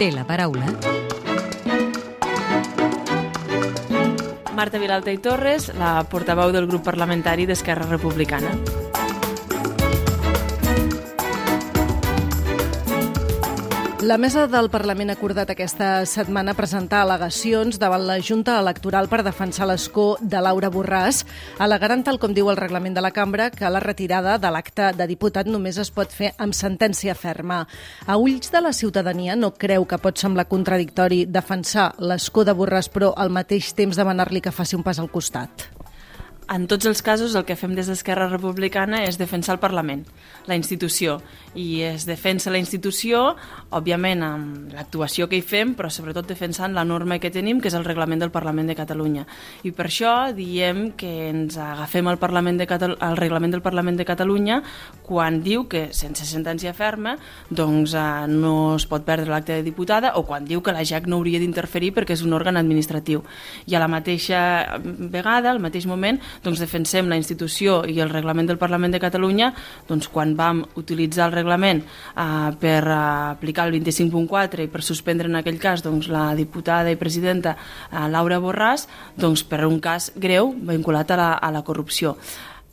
té la paraula Marta Vilalta i Torres, la portaveu del grup parlamentari d'Esquerra Republicana. La mesa del Parlament ha acordat aquesta setmana presentar al·legacions davant la Junta Electoral per defensar l'escó de Laura Borràs, al·legant, tal com diu el reglament de la cambra, que la retirada de l'acte de diputat només es pot fer amb sentència ferma. A ulls de la ciutadania no creu que pot semblar contradictori defensar l'escó de Borràs però al mateix temps demanar-li que faci un pas al costat? En tots els casos el que fem des d'Esquerra Republicana és defensar el Parlament, la institució, i es defensa la institució, òbviament amb l'actuació que hi fem, però sobretot defensant la norma que tenim, que és el reglament del Parlament de Catalunya. I per això diem que ens agafem al Parlament de Catal al reglament del Parlament de Catalunya quan diu que sense sentència ferma doncs, eh, no es pot perdre l'acte de diputada o quan diu que la JAC no hauria d'interferir perquè és un òrgan administratiu. I a la mateixa vegada, al mateix moment, doncs defensem la institució i el reglament del Parlament de Catalunya doncs quan vam utilitzar el reglament eh, per eh, aplicar el 25.4 i per suspendre en aquell cas doncs, la diputada i presidenta eh, Laura Borràs doncs, per un cas greu vinculat a la, a la corrupció.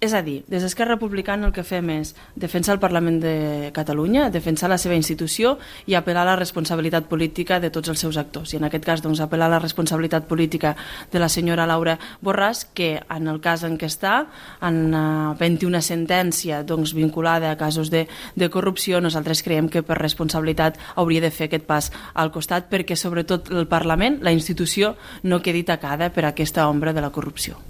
És a dir, des d'Esquerra Republicana el que fem és defensar el Parlament de Catalunya, defensar la seva institució i apel·lar a la responsabilitat política de tots els seus actors. I en aquest cas, doncs, apel·lar a la responsabilitat política de la senyora Laura Borràs, que en el cas en què està, en uh, 21 sentència doncs, vinculada a casos de, de corrupció, nosaltres creiem que per responsabilitat hauria de fer aquest pas al costat perquè sobretot el Parlament, la institució, no quedi tacada per aquesta ombra de la corrupció.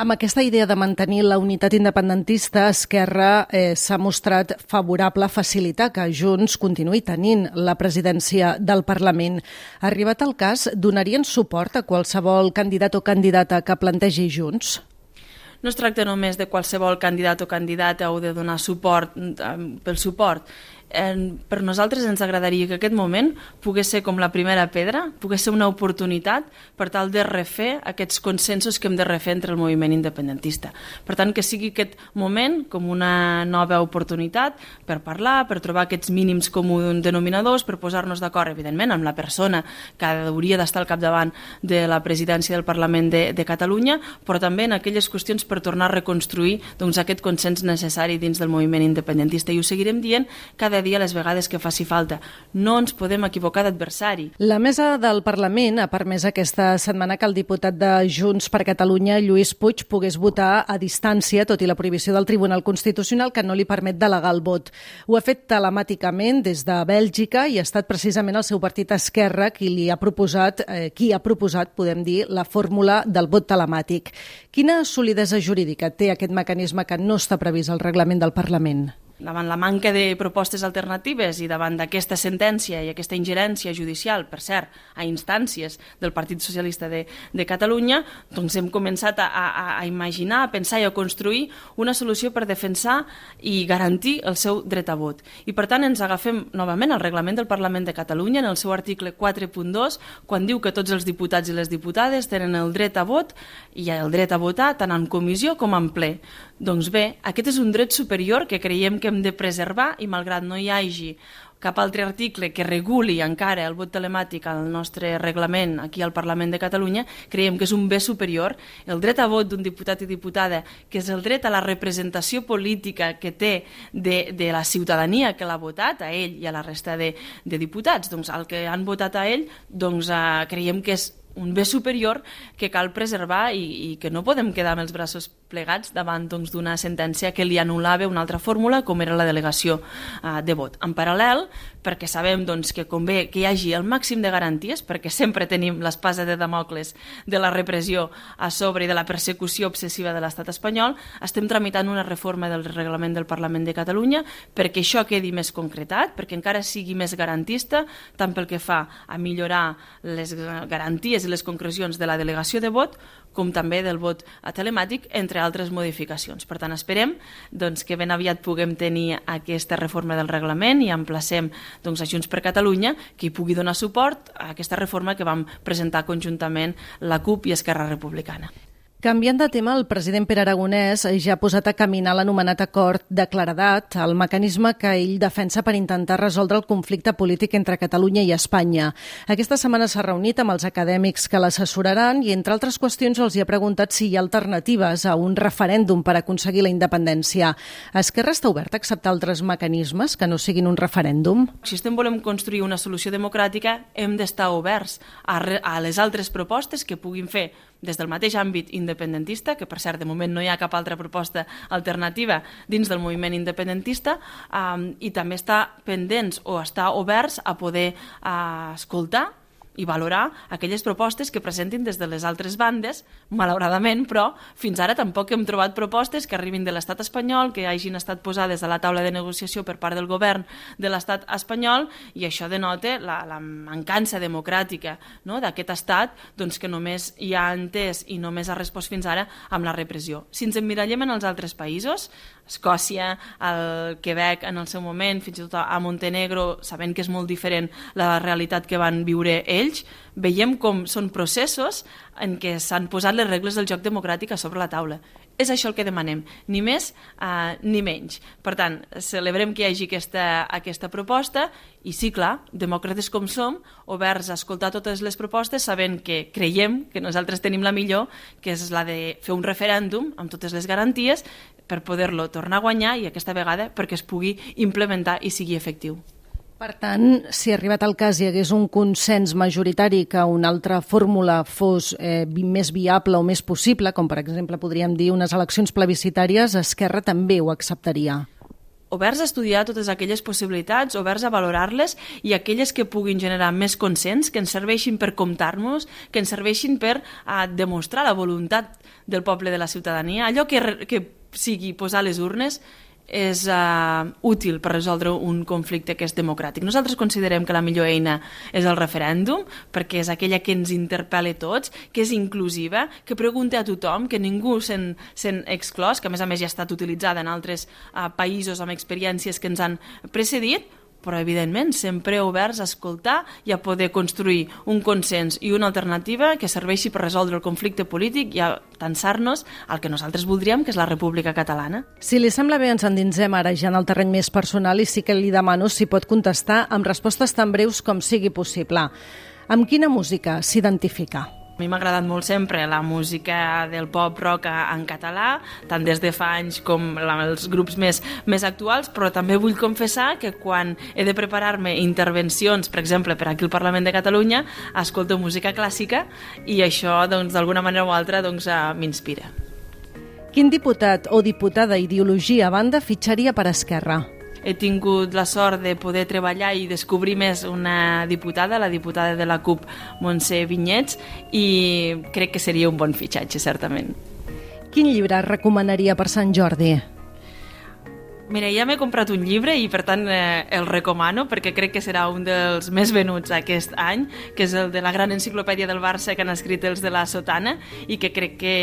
Amb aquesta idea de mantenir la unitat independentista, Esquerra eh, s'ha mostrat favorable a facilitar que Junts continuï tenint la presidència del Parlament. Arribat el cas, donarien suport a qualsevol candidat o candidata que plantegi Junts? No es tracta només de qualsevol candidat o candidata o de donar suport eh, pel suport, eh, per nosaltres ens agradaria que aquest moment pogués ser com la primera pedra, pogués ser una oportunitat per tal de refer aquests consensos que hem de refer entre el moviment independentista. Per tant, que sigui aquest moment com una nova oportunitat per parlar, per trobar aquests mínims comuns denominadors, per posar-nos d'acord, evidentment, amb la persona que hauria d'estar al capdavant de la presidència del Parlament de, de Catalunya, però també en aquelles qüestions per tornar a reconstruir doncs, aquest consens necessari dins del moviment independentista. I ho seguirem dient cada dia les vegades que faci falta. No ens podem equivocar d'adversari. La mesa del Parlament ha permès aquesta setmana que el diputat de Junts per Catalunya, Lluís Puig, pogués votar a distància, tot i la prohibició del Tribunal Constitucional que no li permet delegar el vot. Ho ha fet telemàticament des de Bèlgica i ha estat precisament el seu partit Esquerra qui li ha proposat, eh, qui ha proposat, podem dir, la fórmula del vot telemàtic. Quina solidesa jurídica té aquest mecanisme que no està previst al reglament del Parlament? Davant la manca de propostes alternatives i davant d'aquesta sentència i aquesta ingerència judicial, per cert, a instàncies del Partit Socialista de, de Catalunya, doncs hem començat a, a, a imaginar, a pensar i a construir una solució per defensar i garantir el seu dret a vot. I per tant ens agafem novament al reglament del Parlament de Catalunya en el seu article 4.2 quan diu que tots els diputats i les diputades tenen el dret a vot i el dret a votar tant en comissió com en ple. Doncs bé, aquest és un dret superior que creiem que hem de preservar i malgrat no hi hagi cap altre article que reguli encara el vot telemàtic al nostre reglament aquí al Parlament de Catalunya, creiem que és un bé superior. El dret a vot d'un diputat i diputada, que és el dret a la representació política que té de, de la ciutadania que l'ha votat, a ell i a la resta de, de diputats, doncs el que han votat a ell, doncs eh, creiem que és un bé superior que cal preservar i, i que no podem quedar amb els braços plegats davant doncs, d'una doncs, sentència que li anul·lava una altra fórmula com era la delegació uh, de vot. En paral·lel, perquè sabem doncs, que convé que hi hagi el màxim de garanties, perquè sempre tenim l'espasa de Damocles de la repressió a sobre i de la persecució obsessiva de l'estat espanyol, estem tramitant una reforma del reglament del Parlament de Catalunya perquè això quedi més concretat, perquè encara sigui més garantista, tant pel que fa a millorar les garanties i les concrecions de la delegació de vot, com també del vot telemàtic, entre altres modificacions. Per tant, esperem doncs, que ben aviat puguem tenir aquesta reforma del reglament i emplacem doncs, a Junts per Catalunya que hi pugui donar suport a aquesta reforma que vam presentar conjuntament la CUP i Esquerra Republicana. Canviant de tema, el president Pere Aragonès ja ha posat a caminar l'anomenat acord de claredat, el mecanisme que ell defensa per intentar resoldre el conflicte polític entre Catalunya i Espanya. Aquesta setmana s'ha reunit amb els acadèmics que l'assessoraran i, entre altres qüestions, els hi ha preguntat si hi ha alternatives a un referèndum per aconseguir la independència. Esquerra està obert a acceptar altres mecanismes que no siguin un referèndum? Si estem volem construir una solució democràtica, hem d'estar oberts a, a les altres propostes que puguin fer des del mateix àmbit independentista, que per cert de moment no hi ha cap altra proposta alternativa dins del moviment independentista, um, i també està pendents o està oberts a poder uh, escoltar i valorar aquelles propostes que presentin des de les altres bandes, malauradament, però fins ara tampoc hem trobat propostes que arribin de l'estat espanyol, que hagin estat posades a la taula de negociació per part del govern de l'estat espanyol, i això denota la, la mancança democràtica no? d'aquest estat doncs, que només hi ha entès i només ha respost fins ara amb la repressió. Si ens emmirallem en els altres països, Escòcia, el Quebec en el seu moment, fins i tot a Montenegro, sabent que és molt diferent la realitat que van viure ells, veiem com són processos en què s'han posat les regles del joc democràtic a sobre la taula. És això el que demanem, ni més uh, ni menys. Per tant, celebrem que hi hagi aquesta, aquesta proposta i sí, clar, demòcrates com som, oberts a escoltar totes les propostes, sabent que creiem que nosaltres tenim la millor, que és la de fer un referèndum amb totes les garanties per poder-lo tornar a guanyar i aquesta vegada perquè es pugui implementar i sigui efectiu. Per tant, si arribat al cas hi hagués un consens majoritari que una altra fórmula fos eh, més viable o més possible, com per exemple podríem dir unes eleccions plebiscitàries, Esquerra també ho acceptaria oberts a estudiar totes aquelles possibilitats, oberts a valorar-les i aquelles que puguin generar més consens, que ens serveixin per comptar-nos, que ens serveixin per a, demostrar la voluntat del poble de la ciutadania, allò que, que sigui posar les urnes és uh, útil per resoldre un conflicte que és democràtic. Nosaltres considerem que la millor eina és el referèndum, perquè és aquella que ens interpel·la tots, que és inclusiva, que pregunta a tothom, que ningú se'n se exclòs, que a més a més ja ha estat utilitzada en altres uh, països amb experiències que ens han precedit, però evidentment sempre oberts a escoltar i a poder construir un consens i una alternativa que serveixi per resoldre el conflicte polític i a tensar-nos al que nosaltres voldríem, que és la República Catalana. Si li sembla bé, ens endinsem ara ja en el terreny més personal i sí que li demano si pot contestar amb respostes tan breus com sigui possible. Amb quina música s'identifica? A mi m'ha agradat molt sempre la música del pop rock en català, tant des de fa anys com els grups més, més actuals, però també vull confessar que quan he de preparar-me intervencions, per exemple, per aquí al Parlament de Catalunya, escolto música clàssica i això, doncs, d'alguna manera o altra, doncs, eh, m'inspira. Quin diputat o diputada ideologia a banda fitxaria per Esquerra? He tingut la sort de poder treballar i descobrir més una diputada, la diputada de la CUP, Montse Vinyets, i crec que seria un bon fitxatge, certament. Quin llibre recomanaria per Sant Jordi? Mira, ja m'he comprat un llibre i per tant eh, el recomano perquè crec que serà un dels més venuts aquest any, que és el de la gran enciclopèdia del Barça que han escrit els de la Sotana i que crec que,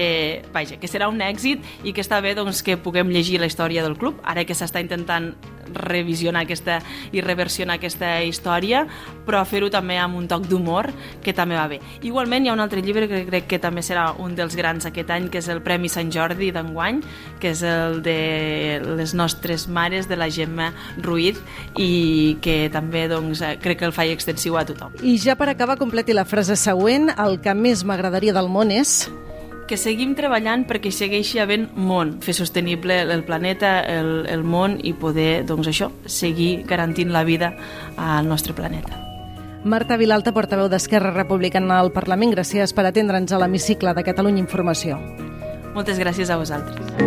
vaja, que serà un èxit i que està bé doncs, que puguem llegir la història del club, ara que s'està intentant revisionar aquesta i reversionar aquesta història, però fer-ho també amb un toc d'humor que també va bé. Igualment hi ha un altre llibre que crec que també serà un dels grans aquest any, que és el Premi Sant Jordi d'enguany, que és el de les nostres les mares de la Gemma Ruiz i que també doncs, crec que el faig extensiu a tothom. I ja per acabar completi la frase següent, el que més m'agradaria del món és que seguim treballant perquè segueixi havent món, fer sostenible el planeta, el, el món i poder, doncs això, seguir garantint la vida al nostre planeta. Marta Vilalta, portaveu d'Esquerra Republicana al Parlament, gràcies per atendre'ns a l'hemicicle de Catalunya Informació. Moltes gràcies a vosaltres.